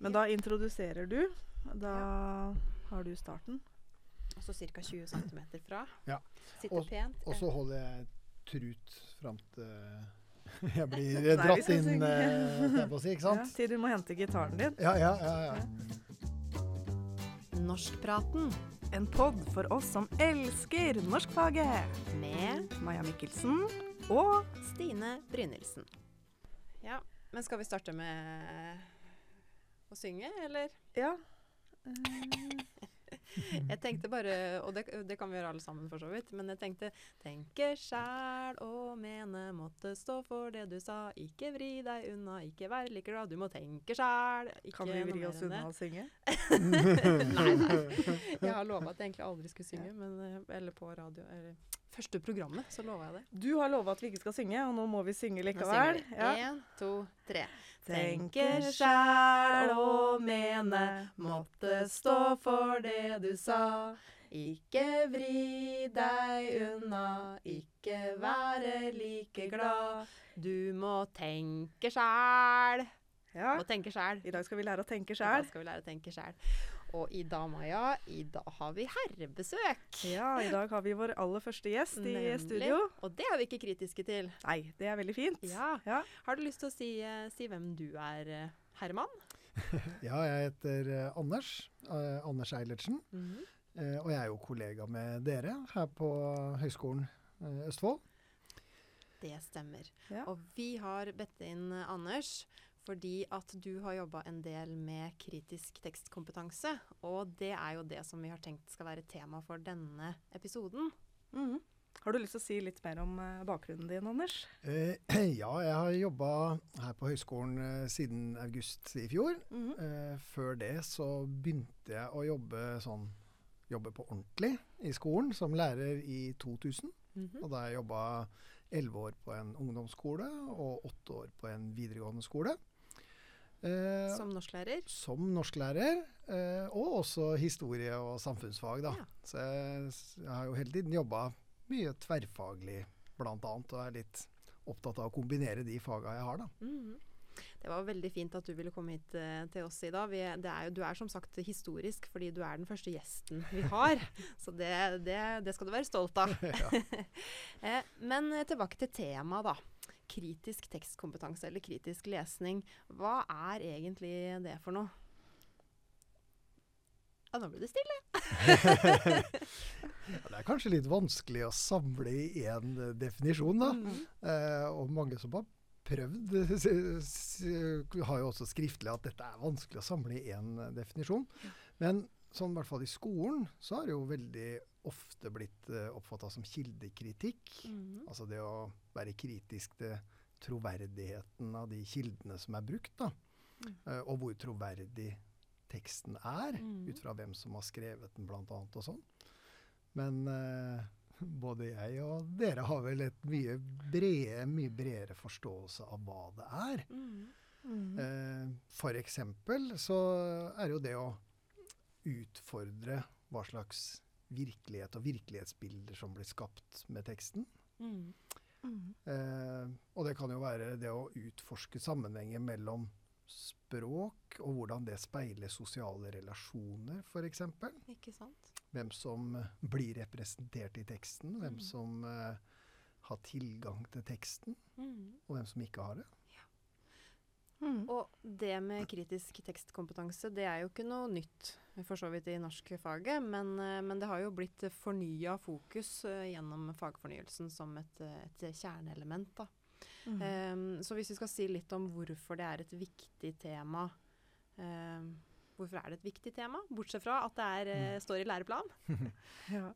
Men da introduserer du. Da har du starten. Og så ca. 20 cm fra. Ja. Sitter Og- pent. Og så holder jeg trut fram til jeg blir dratt Nei, inn, eh, jeg på å si, ikke Ja, til du må hente gitaren din. Ja, ja, ja. ja. Norskpraten En pod for oss som elsker norskfaget. med Maja Mikkelsen og Stine Brynildsen. Ja, men skal vi starte med å synge, eller? Ja. Jeg tenkte bare, og det, det kan vi gjøre alle sammen for så vidt, men jeg tenkte tenke sjæl og mene, måtte stå for det du sa, ikke vri deg unna, ikke vær like glad, du må tenke sjæl. Kan vi vri oss unna å synge? nei, nei. Jeg har lova at jeg egentlig aldri skulle synge, men, eh, eller på radio, eller første programmet, så lova jeg det. Du har lova at vi ikke skal synge, og nå må vi synge Nå likevel. synger vi. En, to, tre. Tenker sjæl og mene, måtte stå for det du sa. Ikke vri deg unna, ikke være like glad. Du må tenke sjæl. Ja. Må tenke sjæl. I dag skal vi lære å tenke I dag skal vi lære å tenke sjæl. Og i dag, Maja, i dag har vi herrebesøk. Ja, i dag har vi vår aller første gjest i Nemlig. studio. Og det er vi ikke kritiske til. Nei, det er veldig fint. Ja. Ja. Har du lyst til å si, eh, si hvem du er, eh, Herman? ja jeg heter eh, Anders. eh, Anders Eilertsen. eh, og jeg er jo kollega med dere her på Høgskolen eh, Østfold. Det stemmer. Ja. Og vi har bedt inn Anders fordi at du har jobba en del med kritisk tekstkompetanse. Og det er jo det som vi har tenkt skal være tema for denne episoden. Mm. Har du lyst til å si litt mer om eh, bakgrunnen din, Anders? Eh, ja, jeg har jobba her på høyskolen eh, siden august i fjor. Mm. Eh, før det så begynte jeg å jobbe sånn Jobbe på ordentlig i skolen som lærer i 2000. Og da har jeg jobba elleve år på en ungdomsskole og åtte år på en videregående skole. Eh, Som norsklærer. som norsklærer, eh, og også historie og samfunnsfag. Da. Ja. Så jeg, jeg har jo hele tiden jobba mye tverrfaglig, annet, og er litt opptatt av å kombinere de faga jeg har. Da. Mhm. Det var veldig fint at du ville komme hit eh, til oss i dag. Vi, det er jo, du er som sagt historisk fordi du er den første gjesten vi har. Så det, det, det skal du være stolt av. eh, men tilbake til temaet, da. Kritisk tekstkompetanse eller kritisk lesning. Hva er egentlig det for noe? Ja, nå ble det stille. Det er kanskje litt vanskelig å samle i én eh, definisjon, da. Mhm. Eh, og mange som har prøvd, har jo også skriftlig at dette er vanskelig å samle i én eh, definisjon. Men sånn i hvert fall i skolen så har det jo veldig ofte blitt eh, oppfatta som kildekritikk. Mhm. Altså det å være kritisk til troverdigheten av de kildene som er brukt. da. Mm. Uh, og hvor troverdig teksten er, mm. ut fra hvem som har skrevet den blant annet og sånn. Men uh, både jeg og dere har vel et mye, brede, mye bredere forståelse av hva det er. Mm. Mm. Uh, for eksempel så er jo det å utfordre hva slags virkelighet og virkelighetsbilder som blir skapt med teksten. Mhm. Mhm. Eh, og det kan jo være det å utforske sammenhenger mellom språk og hvordan det speiler sosiale relasjoner, f.eks. Ikke sant? Hvem som eh, blir representert i teksten, hvem Mm. som eh, har tilgang til teksten, mm. og hvem som ikke har det. Mhm. Og det med kritisk tekstkompetanse, det er jo ikke noe nytt for så vidt i norskfaget, men, eh, men det har jo blitt fornya fokus eh, gjennom fagfornyelsen som et, eh, et kjerneelement. Da. Mm. Um, så hvis vi skal si litt om hvorfor det er et viktig tema um, Hvorfor er det et viktig tema, bortsett fra at det er, mm. står i læreplan? Ja.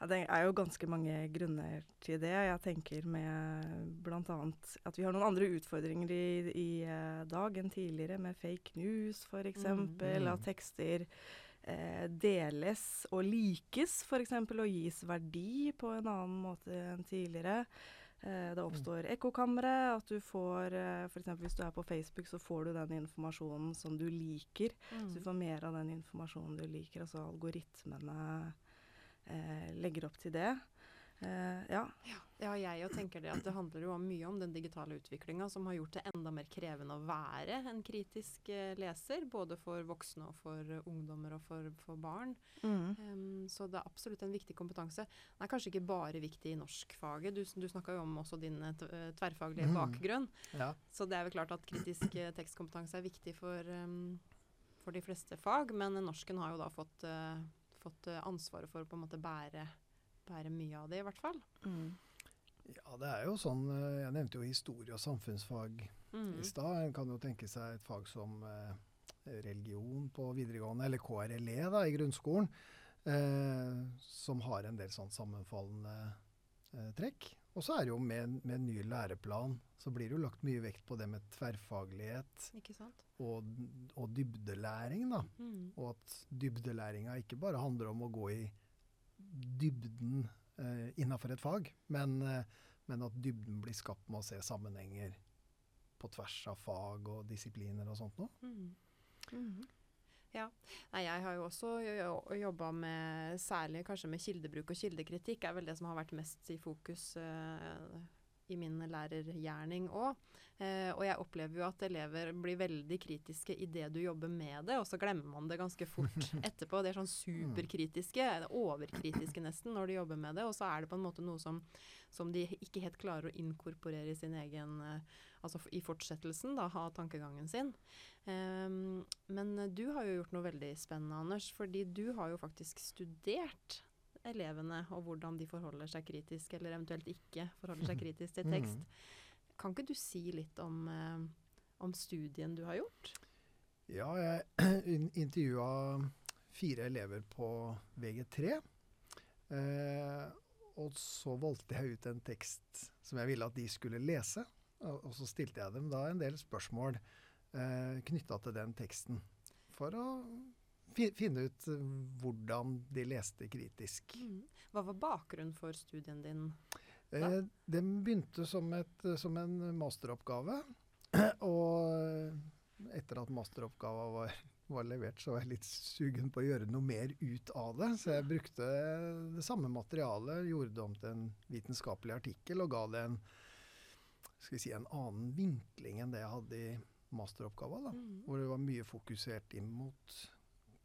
Ja, det er jo ganske mange grunner til det. Jeg tenker med bl.a. at vi har noen andre utfordringer i, i eh, dag enn tidligere, med fake news f.eks. Mm. At tekster eh, deles og likes f.eks. og gis verdi på en annen måte enn tidligere. Eh, det oppstår ekkokamre. At du får eh, f.eks. hvis du er på Facebook, så får du den informasjonen som du liker. Så du får mer av den informasjonen du liker. Altså algoritmene legger opp til det. Eh, ja. Ja, jeg og tenker det at det handler jo mye om den digitale utviklinga som har gjort det enda mer krevende å være en kritisk eh, leser. Både for voksne og for uh, ungdommer og for, for barn. Mm. Um, så det er absolutt en viktig kompetanse. Den er kanskje ikke bare viktig i norskfaget. Du, du snakka jo om også din uh, tverrfaglige Mm. bakgrunn. Ja. Så det er vel klart at kritisk uh, tekstkompetanse er viktig for, um, for de fleste fag. Men norsken har jo da fått, uh, fått uh, ansvaret for å på en måte bære, bære mye av det, i hvert fall. Mm. ja, det er jo sånn eh, Jeg nevnte jo historie og samfunnsfag Mm. i stad. En kan jo tenke seg et fag som eh, religion på videregående, eller KRLE da, i grunnskolen, eh, som har en del sånn sammenfallende eh, trekk. Og så er det jo med, med en ny læreplan så blir det jo lagt mye vekt på det med tverrfaglighet og, og dybdelæring. da. Mm. Og at dybdelæringa ikke bare handler om å gå i dybden eh, innafor et fag, men, eh, men at dybden blir skapt med å se sammenhenger på tvers av fag og disipliner og sånt noe. Mm. Mm. Nei, jeg har jo også jobba med særlig kanskje med kildebruk og kildekritikk, er vel det som har vært mest i fokus eh, i min lærergjerning òg. Eh, og jeg opplever jo at elever blir veldig kritiske idet du jobber med det, og så glemmer man det ganske fort etterpå. De er sånn superkritiske, overkritiske nesten, når de jobber med det. Og så er det på en måte noe som, som de ikke helt klarer å inkorporere i sin egen eh, Altså i fortsettelsen da, av tankegangen sin. Eh, men du har jo gjort noe veldig spennende, Anders. Fordi du har jo faktisk studert elevene og hvordan de forholder seg kritisk, eller eventuelt ikke forholder seg kritisk til tekst. Kan ikke du si litt om, eh, om studien du har gjort? Ja, jeg in- intervjua fire elever på VG3. Eh, og så valgte jeg ut en tekst som jeg ville at de skulle lese. Og, så stilte jeg dem da en del spørsmål eh, knytta til den teksten. For å finne ut eh, hvordan de leste kritisk. Hva var bakgrunnen for studien din? Eh, den begynte som, et, som en masteroppgave. Og etter at masteroppgaven var, var levert, så var jeg litt sugen på å gjøre noe mer ut av det. Så jeg brukte det samme materialet, gjorde det om til en vitenskapelig artikkel og ga det en, skal vi si, en annen vinkling enn det jeg hadde i masteroppgaven. Da, Mm. hvor det var mye fokusert inn mot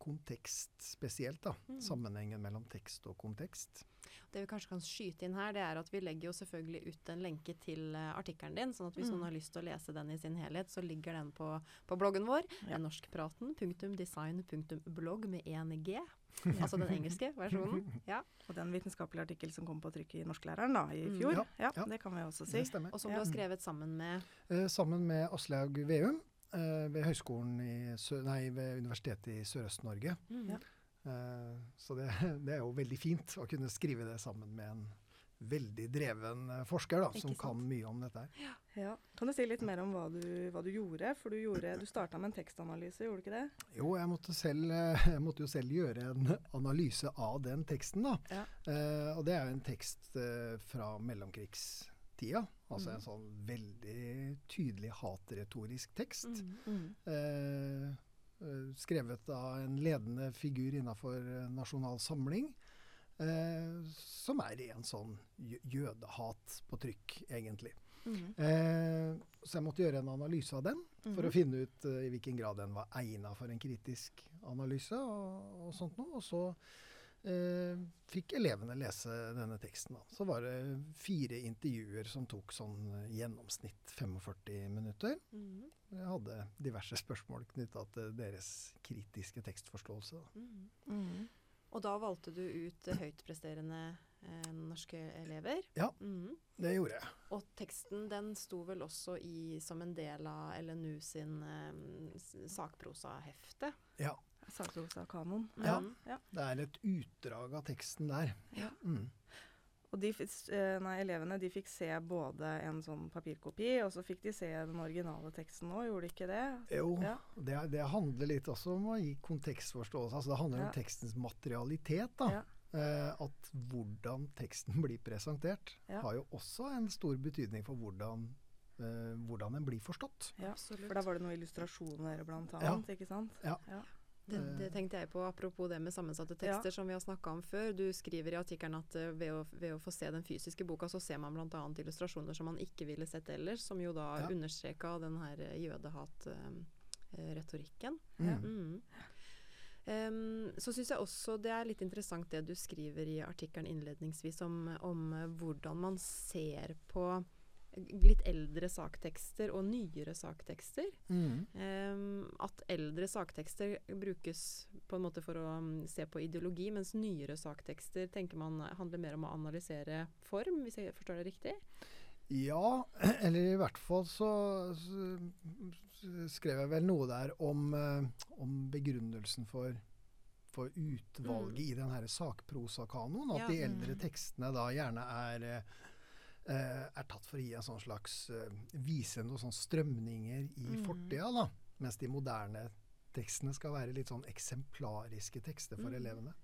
kontekst spesielt. da, Mm. Sammenhengen mellom tekst og kontekst. Det vi kanskje kan skyte inn her, det er at vi legger jo selvfølgelig ut en lenke til eh, artikkelen din, sånn at hvis Mm. noen har lyst til å lese den i sin helhet, så ligger den på, på bloggen vår. Ja. Norskpraten.design.blogg med én G. Altså den engelske versjonen. Ja. Og den vitenskapelige artikkel som kom på trykk i Norsklæreren da, i Mm. fjor. Ja, Ja, ja. Det kan vi også si. Og som du har skrevet sammen med Eh, sammen med Aslaug Veum eh, ved høyskolen i Sø nei, ved Universitetet i Sørøst-Norge. Ja. Eh, så det, det er jo veldig fint å kunne skrive det sammen med en veldig dreven eh, forsker da, som kan mye om dette. her. Ja. Kan du si litt mer om hva du, hva du gjorde? For du, gjorde, du starta med en tekstanalyse, gjorde du ikke det? Jo, jeg måtte, selv, eh, jeg måtte jo selv gjøre en analyse av den teksten. da. Ja. Eh, og det er jo en tekst eh, fra mellomkrigstida. Altså en sånn veldig tydelig hatretorisk tekst. Mm. Mm. Eh, eh, skrevet av en ledende figur innafor eh, Nasjonal Samling. Eh, som er en sånn jødehat på trykk, egentlig. Mm. Eh, så jeg måtte gjøre en analyse av den, for mm. å finne ut eh, i hvilken grad den var egna for en kritisk analyse. og, og sånt noe. Og så eh, fikk elevene lese denne teksten. Da. Så var det fire intervjuer som tok sånn eh, gjennomsnitt 45 minutter. Mm. Jeg hadde diverse spørsmål knytta til deres kritiske tekstforståelse. Da. Mm. Mm. Og da valgte du ut høytpresterende eh, norske elever. Ja. Mm. Det gjorde jeg. Og teksten den sto vel også i, som en del av LNU sin eh, sakprosahefte. Ja. Sakprosa-kanon. Ja. Ja. Det er et utdrag av teksten der. Ja. Mm. Og de, eh, nei, elevene de fikk se både en sånn papirkopi, og så fikk de se den originale teksten òg, gjorde de ikke det? Jo, Ja. det, det handler litt også om å gi kontekstforståelse. Altså det handler Ja. om tekstens materialitet. da. Ja. Eh, at hvordan teksten blir presentert, Ja. har jo også en stor betydning for hvordan, eh, hvordan den blir forstått. Ja, Absolutt. For da var det noen illustrasjoner blant Ja. annet, ikke sant? Ja. Ja. Det, det, tenkte jeg på apropos det med sammensatte tekster, ja. som vi har snakka om før. Du skriver i artikkelen at uh, ved, å, ved, å, få se den fysiske boka, så ser man bl.a. illustrasjoner som man ikke ville sett ellers, som jo da ja. understreka den her jødehat-retorikken. Uh, mm. Um, så syns jeg også det er litt interessant det du skriver i artikkelen innledningsvis om, om hvordan man ser på litt eldre saktekster og nyere saktekster. Mm. Um, at eldre saktekster brukes på en måte for å um, se på ideologi, mens nyere saktekster tenker man handler mer om å analysere form, hvis jeg forstår det riktig? Ja, eller i hvert fall så, så skrev jeg vel noe der om, uh, om begrunnelsen for, for utvalget mm. i den sakprosakanoen. At ja. de eldre tekstene da gjerne er eh, er tatt for å gi en sånn slags eh, Vise noen sånne strømninger i mm. fortida, da. Mens de moderne tekstene skal være litt sånn eksemplariske tekster for mm. elevene.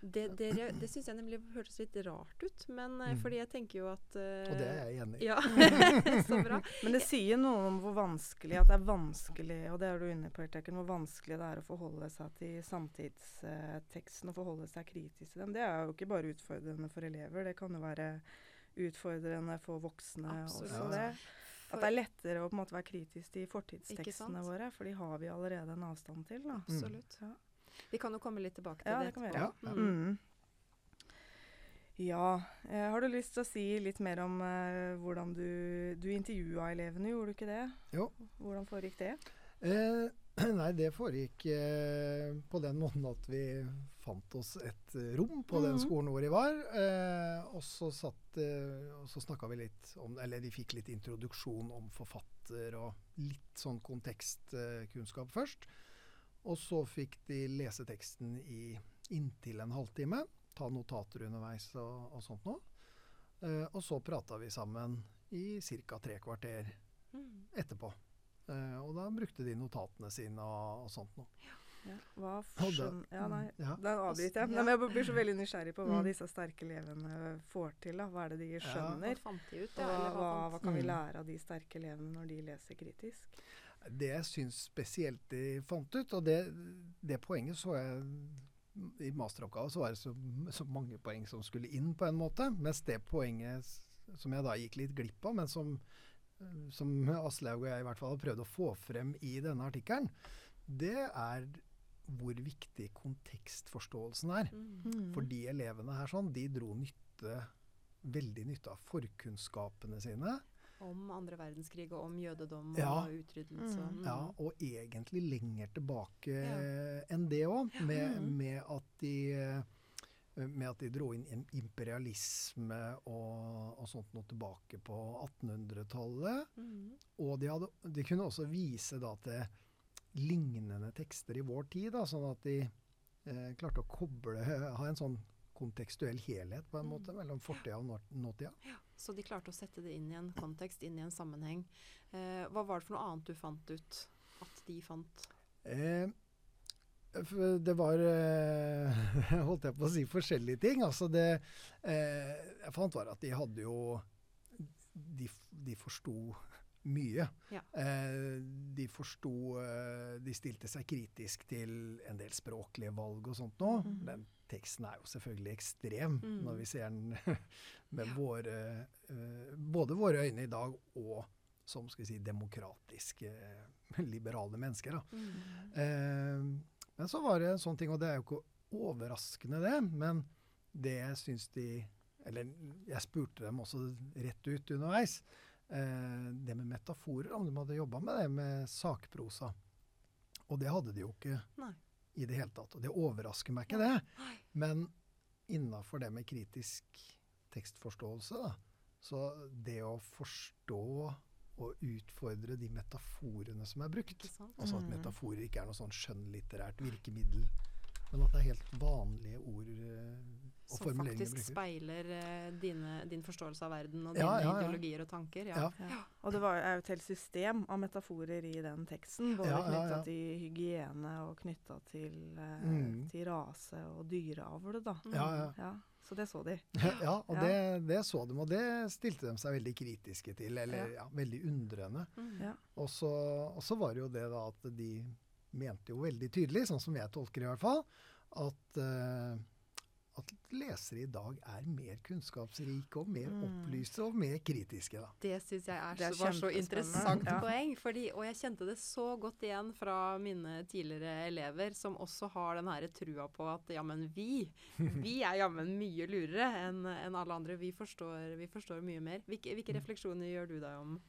Det, det, det syns jeg nemlig hørtes litt rart ut, men eh, mm. fordi jeg tenker jo at uh, Og det er jeg enig i. Ja, så bra. Men det sier noe om hvor vanskelig at det er vanskelig, og det er du inne på, Erteken, hvor vanskelig det er å forholde seg til samtidsteksten og forholde seg kritisk til dem. Det er jo ikke bare utfordrende for elever, det kan jo være utfordrende for voksne Absolutt. også. det. At det er lettere å på en måte være kritisk til fortidstekstene våre, for de har vi allerede en avstand til. Da. Absolutt. Ja. Vi kan jo komme litt tilbake til ja, det, etterpå. Ja, mm. ja. Eh, har du lyst til å si litt mer om eh, hvordan du Du intervjua elevene, gjorde du ikke det? Jo. Hvordan foregikk det? Eh, nei, det foregikk eh, på den måten at vi fant oss et rom på mm den skolen hvor de var. Eh, og så satt eh, og så snakka vi litt om Eller de fikk litt introduksjon om forfatter og litt sånn kontekstkunnskap først. Og så fikk de lese teksten i inntil en halvtime. Ta notater underveis og, og sånt noe. Eh, og så prata vi sammen i ca. tre kvarter mm. etterpå. Eh, og da brukte de notatene sine og, og sånt noe. Ja. Ja, hva skjøn... Ja, nei, ja. da avbryter jeg. Men jeg blir så veldig nysgjerrig på hva mm. disse sterke elevene får til. Da. Hva er det de skjønner? Ja. Hva, de ut, hva, hva, hva, kan vi mm. lære av de sterke elevene når de leser kritisk? Det jeg syns spesielt de fant ut, og det, det poenget så jeg i masteroppgaven, så var det så, så, mange poeng som skulle inn, på en måte. Mens det poenget som jeg da gikk litt glipp av, men som, som Aslaug og jeg i hvert fall har prøvd å få frem i denne artikkelen, det er hvor viktig kontekstforståelsen er. Mm. For de elevene her sånn, de dro nytte, veldig nytte av forkunnskapene sine. Om andre verdenskrig og om jødedom ja. og utryddelse. Mm. Ja, og egentlig lenger tilbake ja. enn det òg, med, mm. med, at de med at de dro inn imperialisme og, og sånt noe tilbake på 1800-tallet. Mm. Og de, hadde, de, kunne også vise da til lignende tekster i vår tid, da, sånn at de eh, klarte å koble Ha en sånn kontekstuell helhet på en måte mm. mellom fortida og nåtida. Ja, så de klarte å sette det inn i en kontekst, inn i en sammenheng. Eh, hva var det for noe annet du fant ut at de fant? Eh, det var eh, Holdt jeg på å si forskjellige ting. Altså det eh, jeg fant, var at de hadde jo De, de forsto mye. Ja. Eh, de forsto eh, De stilte seg kritisk til en del språklige valg og sånt nå. Mm. Den teksten er jo selvfølgelig ekstrem mm. når vi ser den med våre uh, Både våre øyne i dag og som skal vi si, demokratiske, liberale mennesker. Mm. Uh, men så var det en sånn ting, og det er jo ikke overraskende, det, men det jeg syns de Eller jeg spurte dem også rett ut underveis. Eh, det med metaforer, om de hadde jobba med det med sakprosa. Og det hadde de jo ikke. Nei i det hele tatt. Og det overrasker meg ikke, det. Men innafor det med kritisk tekstforståelse, da, så det å forstå og utfordre de metaforene som er brukt Altså at mm. metaforer ikke er noe sånn skjønnlitterært virkemiddel, men at det er helt vanlige ord og som faktisk speiler uh, dine, din forståelse av verden og ja, dine ja, ja. ideologier og tanker. Og det var, er jo et helt system av metaforer i den teksten. Både knytta til hygiene og knytta til, uh, mm. til, rase og dyreavl. da. Mm. Så det så de. ja, og det, det, så de, og det stilte de seg veldig kritiske til. Eller ja, veldig undrende. Mm. Og, så, og så var det jo det da at de mente jo veldig tydelig, sånn som jeg tolker det i hvert fall, at, eh, at lesere i dag er mer kunnskapsrike og mer Mm. opplyste og mer kritiske. da. Det syns jeg er, Det er så, var så interessant Ja. poeng. Fordi, og jeg kjente det så godt igjen fra mine tidligere elever, som også har den her trua på at jammen vi, vi er jammen mye lurere enn en alle andre. Vi forstår, vi forstår mye mer. Hvilke, hvilke refleksjoner gjør du deg om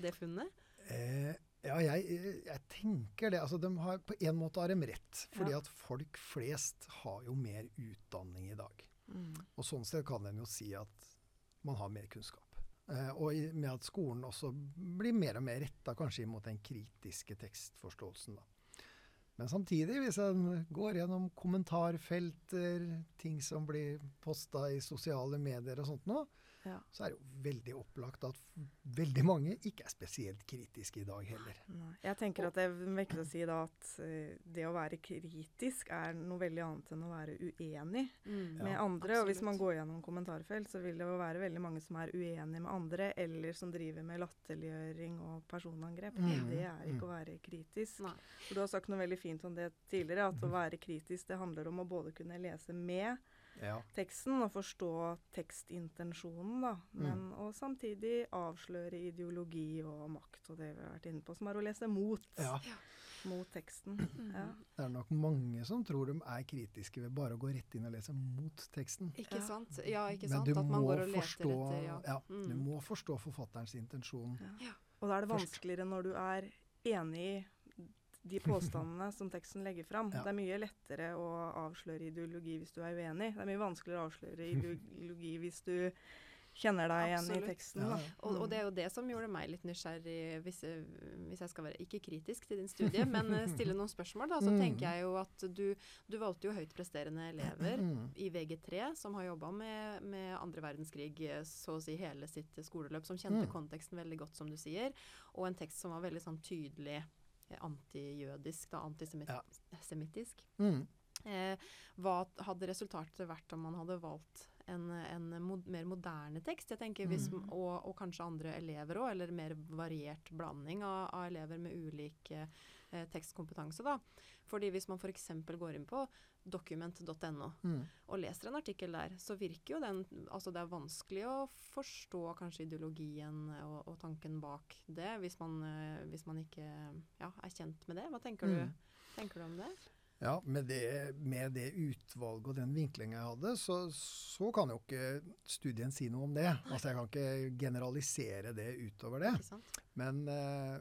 det funnet? Eh, ja, jeg, jeg tenker det. Altså, de har, på en måte har de rett. Fordi Ja. at folk flest har jo mer utdanning i dag. Mm. Og sånn sett kan en jo si at man har mer kunnskap. Eh, og i, med at skolen også blir mer og mer retta kanskje mot den kritiske tekstforståelsen. Da. Men samtidig, hvis en går gjennom kommentarfelter, ting som blir posta i sosiale medier og sånt nå, Ja. så er det jo veldig opplagt at veldig mange ikke er spesielt kritiske i dag heller. Nei. Jeg tenker at det er viktig å si da at eh, det å være kritisk er noe veldig annet enn å være uenig Mm. med Ja, andre. Og hvis man går gjennom kommentarfelt, så vil det jo være veldig mange som er uenige med andre, eller som driver med latterliggjøring og personangrep. Mm. Det er Mm. ikke å være kritisk. Nei. Og du har sagt noe veldig fint om det tidligere, at å være kritisk det handler om å både kunne lese med Ja. teksten og forstå tekstintensjonen, da. Men og samtidig avsløre ideologi og makt, og det vi har vært inne på, som er å lese mot, ja. mot teksten. Mm. Ja. Det er nok mange som tror de er kritiske ved bare å gå rett inn og lese mot teksten. Ikke Ja. sant? Ja, ikke sant? At man går og leter forstå, etter ja. ja, du Mm. må forstå forfatterens intensjon. Og da er det vanskeligere når du er enig i de påstandene som teksten legger fram. Ja. Det er mye lettere å avsløre ideologi hvis du er uenig. Det er mye vanskeligere å avsløre ideologi hvis du kjenner deg igjen Absolutt. i teksten. Ja, ja. Og, og det er jo det som gjorde meg litt nysgjerrig, hvis, jeg- hvis jeg skal være ikke kritisk til din studie, men eh, stille noen spørsmål. Da, så Mm. tenker jeg jo at du, du valgte jo høyt presterende elever Mm. i VG3 som har jobba med, med andre verdenskrig eh, så å si hele sitt skoleløp, som kjente Mm. konteksten veldig godt, som du sier, og en tekst som var veldig sånn tydelig antijødisk, da, antisemittisk. Mm. Eh, hva hadde resultatet vært om man hadde valgt en, en mod, mer moderne tekst? Jeg tenker hvis, Mm. og, og kanskje andre elever òg, eller mer variert blanding av, av elever med ulike eh, eh, tekstkompetanse. Da. Fordi hvis man f.eks. går inn på document.no Mm. og leser en artikkel der, så virker jo den Altså det er vanskelig å forstå kanskje ideologien og, og tanken bak det, hvis man, eh, hvis man ikke ja, er kjent med det. Hva tenker, Mm. du, tenker du om det? Ja, med det, med det utvalget og den vinklinga jeg hadde, så, så kan jo ikke studien si noe om det. Altså Jeg kan ikke generalisere det utover det. Men eh,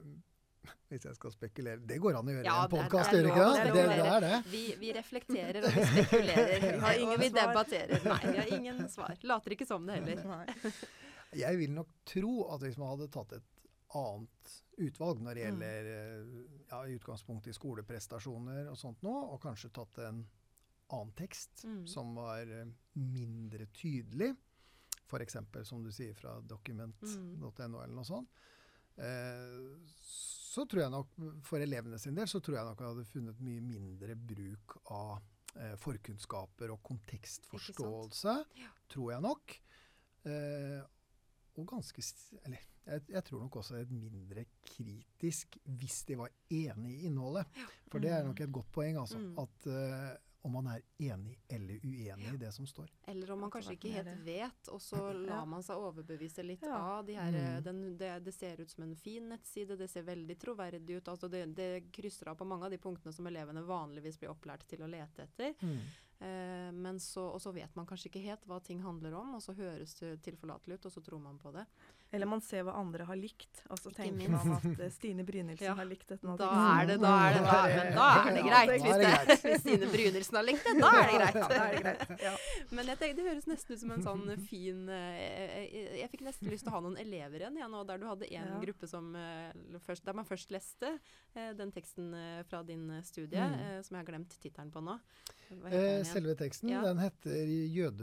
hvis jeg skal spekulere Det går an å gjøre Ja, i en podkast, gjør det ikke det? det Det, er det. Vi, vi reflekterer og vi spekulerer. Vi har ingen vi debatterer. Nei, vi har ingen svar. Later ikke som det heller. Jeg vil nok tro at hvis man hadde tatt et annet utvalg når Mm. det gjelder eh, ja, i utgangspunktet i skoleprestasjoner og sånt nå, og kanskje tatt en annen tekst Mm. som var eh, mindre tydelig, f.eks. som du sier fra Mm. document.no eller noe sånt, eh, så tror jeg nok, for elevene sin del, så tror jeg nok jeg hadde funnet mye mindre bruk av eh, forkunnskaper og kontekstforståelse, Ja. tror jeg nok. Eh, og ganske Eller jeg, jeg tror nok også et mindre kritisk hvis de var enig i innholdet. For det er nok et godt poeng, altså. Mm. At eh, om man er enig eller uenig i det som står. Eller om man kanskje ikke helt vet, og så lar man seg overbevise litt Ja. av de her Mm. den, det, det ser ut som en fin nettside, det ser veldig troverdig ut. altså Det, det krysser av på mange av de punktene som elevene vanligvis blir opplært til å lete etter. Eh, men så, og så vet man kanskje ikke helt hva ting handler om, og så høres det tilforlatelig ut, og så tror man på det. Eller man ser hva andre har likt, og så tenker man at eh, Stine Brynildsen Ja. har likt dette. Da er det, da er det, da, men da er det greit. Hvis, det hvis Stine Brynildsen har likt det, da er det greit. Ja, da er det greit. Ja. Men jeg tenker, det høres nesten ut som en sånn fin eh, Jeg, jeg fikk nesten lyst til å ha noen elever igjen, jeg nå, der du hadde en Ja. gruppe som eh, først, Der man først leste eh, den teksten eh, fra din eh, studie, Mm. eh, som jeg har glemt tittelen på nå. Eh, selve teksten Ja. den heter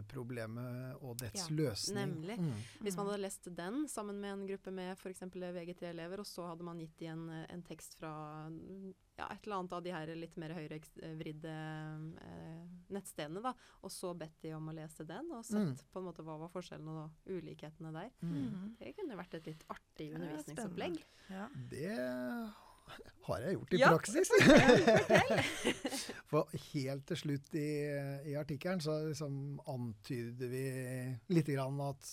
'Jødeproblemet og dets Ja, løsning'. nemlig. Mm. Hvis man hadde lest den sammen med en gruppe med f.eks. VG3-elever, og så hadde man gitt de en, eh, en tekst fra mm, ja, et eller annet av de her litt mer høyrevridde eh, nettstedene, da, og så bedt de om å lese den, og sett Mm. på en måte hva var forskjellene og ulikhetene der. Mm. Det kunne vært et litt artig undervisningsopplegg. Ja. Det har jeg gjort i Ja. praksis. For helt til slutt i, i artikkelen så liksom antyder vi litt grann at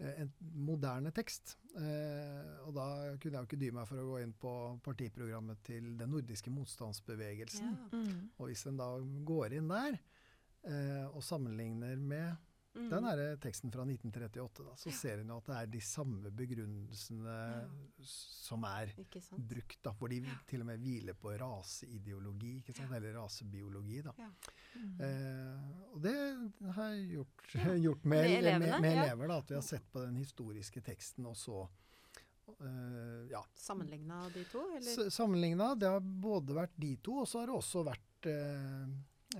en moderne tekst eh, Og da kunne jeg jo ikke dy meg for å gå inn på partiprogrammet til den nordiske motstandsbevegelsen. Ja. Mm. Og hvis en da går inn der eh, og sammenligner med Mm. den her teksten fra 1938, da, så ser en jo at det er de samme begrunnelsene som er brukt, da, hvor de til og med hviler på raseideologi, ikke sant? eller rasebiologi. Da. Ja. Eh, og det har jeg gjort, gjort med, Med med, elevene, med, ja. elever. Da, at vi har sett på den historiske teksten, og så eh, ja, Sammenligna de to, eller? Sammenligna, det har både vært de to, og så har det også vært eh,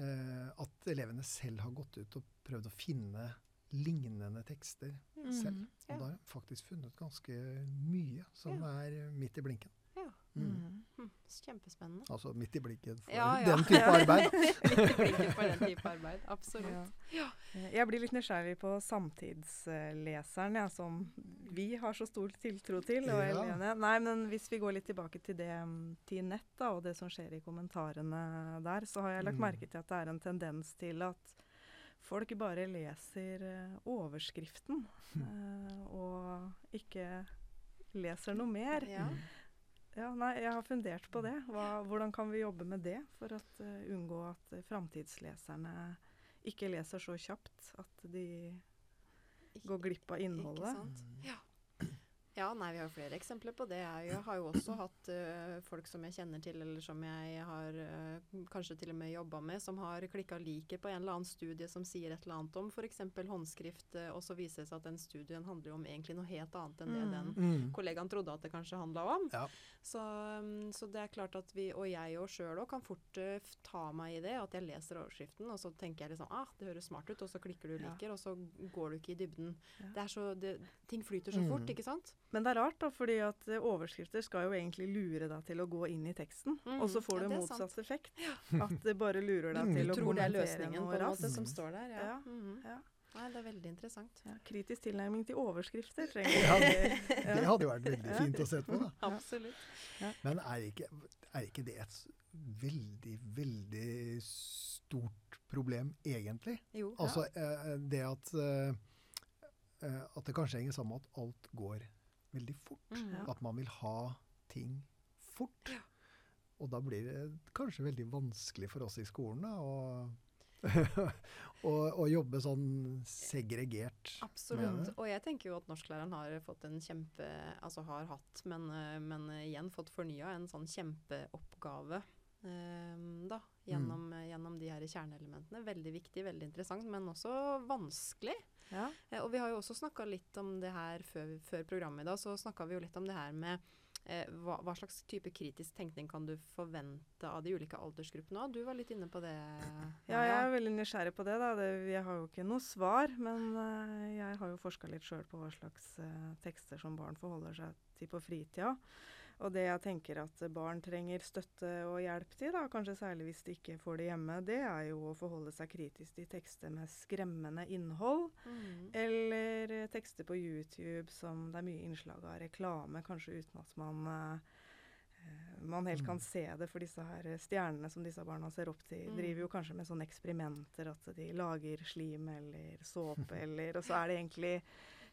eh, at elevene selv har gått ut og prøvd å finne lignende tekster Mm. selv. Ja. Og da har jeg faktisk funnet ganske mye som Ja. er midt i blinken. Ja. Mm. Mm. Hm, Kjempespennende. Altså midt i blinken for Ja, ja. den type arbeid. midt i blinken for den type arbeid. Absolutt. Ja. Eh, Jeg blir litt nysgjerrig på samtidsleseren, ja, som vi har så stor tiltro til. Og Ja. Nei, men hvis vi går litt tilbake til det til nett da, og det som skjer i kommentarene der, så har jeg lagt Mm. merke til at det er en tendens til at folk bare leser eh, overskriften, eh, og ikke leser noe mer. Ja. Ja, nei, jeg har fundert på det. Hva, hvordan kan vi jobbe med det for å unngå at uh, framtidsleserne ikke leser så kjapt at de går glipp av Ikke innholdet? sant? Ja. Ja, nei, vi har jo flere eksempler på det. Jeg har jo også hatt uh, folk som jeg kjenner til, eller som jeg har uh, kanskje til og med jobba med, som har klikka liket på en eller annen studie som sier et eller annet om f.eks. håndskrift, uh, og så viser det seg at den studien handler om egentlig noe helt annet enn det Mm. den Mm. kollegaen trodde at det kanskje handla om. Ja. Så, um, så det er klart at vi, og jeg og sjøl òg, kan fort ta meg i det. At jeg leser overskriften, og så tenker jeg liksom ah, det høres smart ut, og så klikker du Ja. og så går du ikke i dybden. Ja. Det er så, det, ting flyter så Mm. fort, ikke sant? Men det er rart, da, fordi at eh, overskrifter skal jo egentlig lure deg til å gå inn i teksten. Mm, Og så får ja, du motsatt sant. effekt. At det bare lurer deg Mm, til du å Tror det er kommentere løsningen noe på en måte raskt. som står der. Ja. Ja. Mhm. Ja. Nei, det er veldig interessant. Ja, kritisk tilnærming til overskrifter trenger Ja, vi. Det hadde jo vært veldig fint å se på. da. Absolutt. Men er ikke, er ikke det et veldig, veldig stort problem, egentlig? Jo. Altså eh, det at eh, eh, At det kanskje henger sammen med at alt går veldig fort. Mm, Ja. At man vil ha ting fort. Og da blir det kanskje veldig vanskelig for oss i skolen da, å, å, å jobbe sånn segregert Absolutt. Og jeg tenker jo at norsklæreren har fått en kjempe Altså har hatt, men, eh, men igjen fått fornya en sånn kjempeoppgave. eh, da, gjennom, gjennom de her kjerneelementene. Veldig viktig, veldig interessant, men også vanskelig. Ja. Eh, og vi har jo også snakka litt om det her før, før programmet i dag. Så snakka vi jo litt om det her med eh, hva, hva slags type kritisk tenkning kan du forvente av de ulike aldersgruppene? òg? du var litt inne på det. Ja, jeg er veldig nysgjerrig på det. da. Det, jeg har jo ikke noe svar, men eh, jeg har jo forska litt sjøl på hva slags eh, tekster som barn forholder seg til på fritida. Og det jeg tenker at barn trenger støtte og hjelp til, da, kanskje særlig hvis de ikke får det hjemme, det er jo å forholde seg kritisk til tekster med skremmende innhold. mm. Eller eh, tekster på YouTube som det er mye innslag av reklame, kanskje uten at man eh, man helt kan Mm. se det, for disse her stjernene som disse barna ser opp til, Mm. driver jo kanskje med sånne eksperimenter at de lager slim eller såpe eller Og så er det egentlig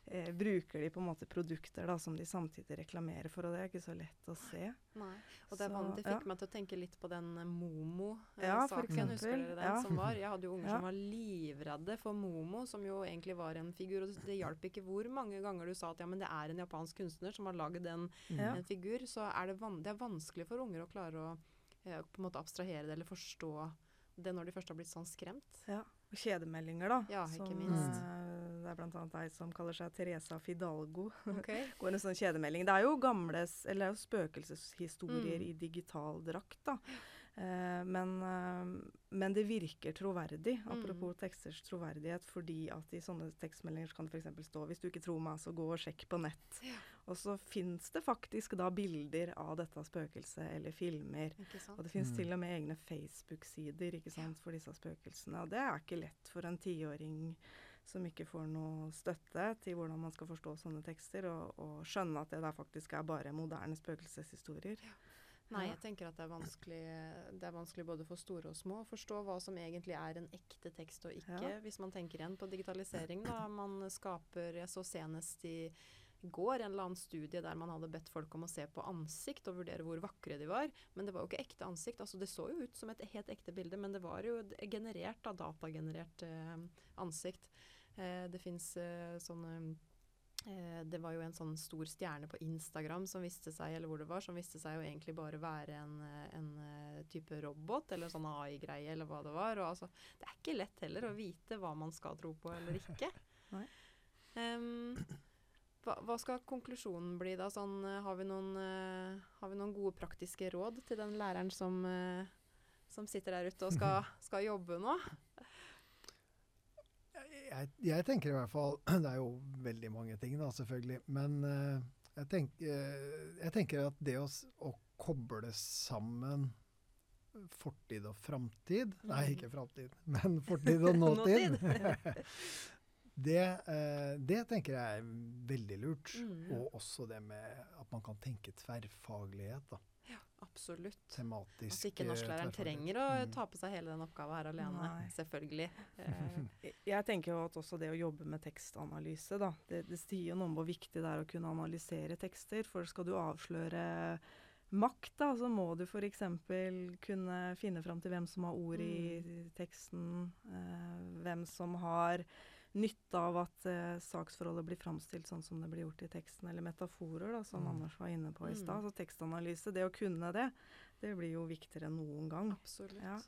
eh, Bruker de på en måte produkter da som de samtidig reklamerer for, og det er ikke så lett å se. Nei. Og det, Så, det fikk ja. meg til å tenke litt på den Momo-saken. husker eksempel. dere den Ja. som var? Jeg hadde jo unger Ja. som var livredde for Momo, som jo egentlig var en figur. Og det hjalp ikke hvor mange ganger du sa at ja, men det er en japansk kunstner som har lagd en, Ja. en figur. Så er det, van det er vanskelig for unger å klare å eh, på en måte abstrahere det eller forstå det når de først har blitt sånn skremt. Ja. Og kjedemeldinger, da. Ja, ikke som, minst. eh, det er bl.a. ei som kaller seg Teresa Fidalgo. Okay. går en sånn kjedemelding. Det er jo gamle, eller er spøkelseshistorier Mm. i digital drakt, da. Eh, men, eh, men det virker troverdig, Mm. apropos teksters troverdighet, fordi at i sånne tekstmeldinger så kan det f.eks. stå 'Hvis du ikke tror meg, så gå og sjekk på nett'. Ja. Og så fins det faktisk da bilder av dette spøkelset eller filmer. Og det fins Mm. til og med egne Facebook-sider ikke sant, for disse spøkelsene. Og det er ikke lett for en tiåring som ikke får noe støtte til hvordan man skal forstå sånne tekster, og, og skjønne at det der faktisk er bare moderne spøkelseshistorier. Nei, jeg tenker at det er, det er vanskelig både for store og små å forstå hva som egentlig er en ekte tekst og ikke. Ja. Hvis man tenker igjen på digitalisering, da. Man skaper Jeg så senest i går en eller annen studie der man hadde bedt folk om å se på ansikt og vurdere hvor vakre de var. Men det var jo ikke ekte ansikt. altså Det så jo ut som et helt ekte bilde, men det var jo generert, da, datagenerert eh, ansikt. Eh, det fins eh, sånne Eh, det var jo en sånn stor stjerne på Instagram som viste seg eller hvor det var, som viste seg å egentlig bare være en, en type robot eller sånn AI-greie eller hva det var. Og altså, det er ikke lett heller å vite hva man skal tro på eller ikke. Nei. Hva, hva skal konklusjonen bli da? Sånn, har, vi noen, uh, har vi noen gode praktiske råd til den læreren som, uh, som sitter der ute og skal, skal jobbe nå? Jeg, jeg tenker i hvert fall Det er jo veldig mange ting, da, selvfølgelig. Men eh, jeg, tenk, eh, jeg tenker at det å, å koble sammen fortid og framtid Nei, Mm. ikke framtid, men fortid og nåtid. det, eh, det tenker jeg er veldig lurt. Mm. Og også det med at man kan tenke tverrfaglighet. da. Absolutt. Tematisk At ikke norsklæreren eh, trenger å Mm. ta på seg hele den oppgaven her alene. Nei. Selvfølgelig. Eh, Jeg- tenker jo at også det å jobbe med tekstanalyse, da, det, det sier jo noe om hvor viktig det er å kunne analysere tekster. For skal du avsløre makt, da, så må du f.eks. kunne finne fram til hvem som har ord i teksten. Eh, hvem som har nytte av at eh, saksforholdet blir framstilt sånn som det blir gjort i teksten, eller metaforer, da, som Mm. Anders var inne på i Mm. stad. Så tekstanalyse, det å kunne det, det blir jo viktigere enn noen gang. absolutt. Ja.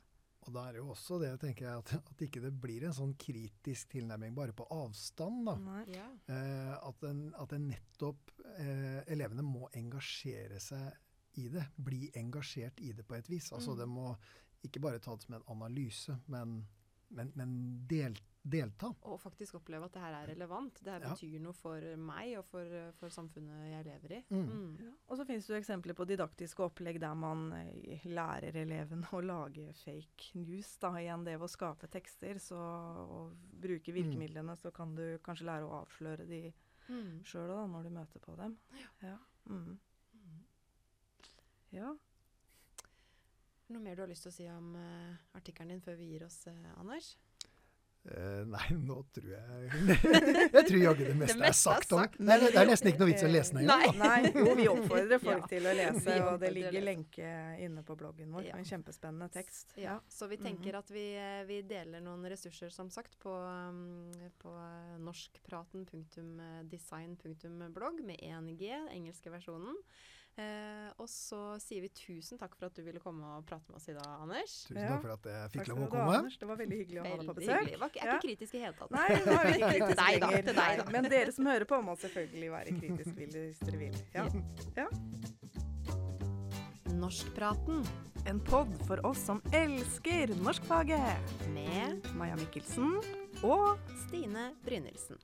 Og da er det jo også det, tenker jeg, at, at ikke det blir en sånn kritisk tilnærming bare på avstand. da. Nei. Ja. Eh, at, en, at en nettopp eh, Elevene må engasjere seg i det. Bli engasjert i det på et vis. Altså Mm. det må ikke bare tas med som en analyse, men, men, men del, delta. Og faktisk oppleve at det her er relevant. Det her Ja. betyr noe for meg og for, for samfunnet jeg lever i. Mm. Mm. Ja. Og så finnes det jo eksempler på didaktiske opplegg der man eh, lærer elevene å lage fake news. da, Igjen det ved å skape tekster. Så og bruke virkemidlene, så kan du kanskje lære å avsløre de Mm. sjøl da, når du møter på dem. Ja. Mm. Mm. ja. Noe mer du har lyst til å si om uh, artikkelen din før vi gir oss, uh, Anders? Eh, nei, nå tror jeg Jeg tror jaggu det meste, meste er sagt om. sagt. Nei, det er nesten ikke noe vits å lese den engang. Nei. Jo, vi oppfordrer folk Ja. til å lese, og det ligger lenke inne på bloggen vår. Ja. En kjempespennende tekst. Ja, så vi tenker Mhm. at vi, eh, vi deler noen ressurser, som sagt, på, um, på eh, norskpraten.design.blogg med 1G, den engelske versjonen. Eh, og så sier vi tusen takk for at du ville komme og prate med oss i dag, Anders. Tusen takk for at jeg fikk lov å komme. Da, Det var veldig hyggelig å ha deg på besøk. hyggelig. Var ikke, er Ja. ikke kritisk i det hele tatt. Nei, er vi ikke kritiske Til deg da, til deg da. Men dere som hører på, må selvfølgelig være kritisk hvis dere vil. Ja. Norskpraten En pod for oss som elsker norskfaget. med Maja Mikkelsen og Stine Brynildsen.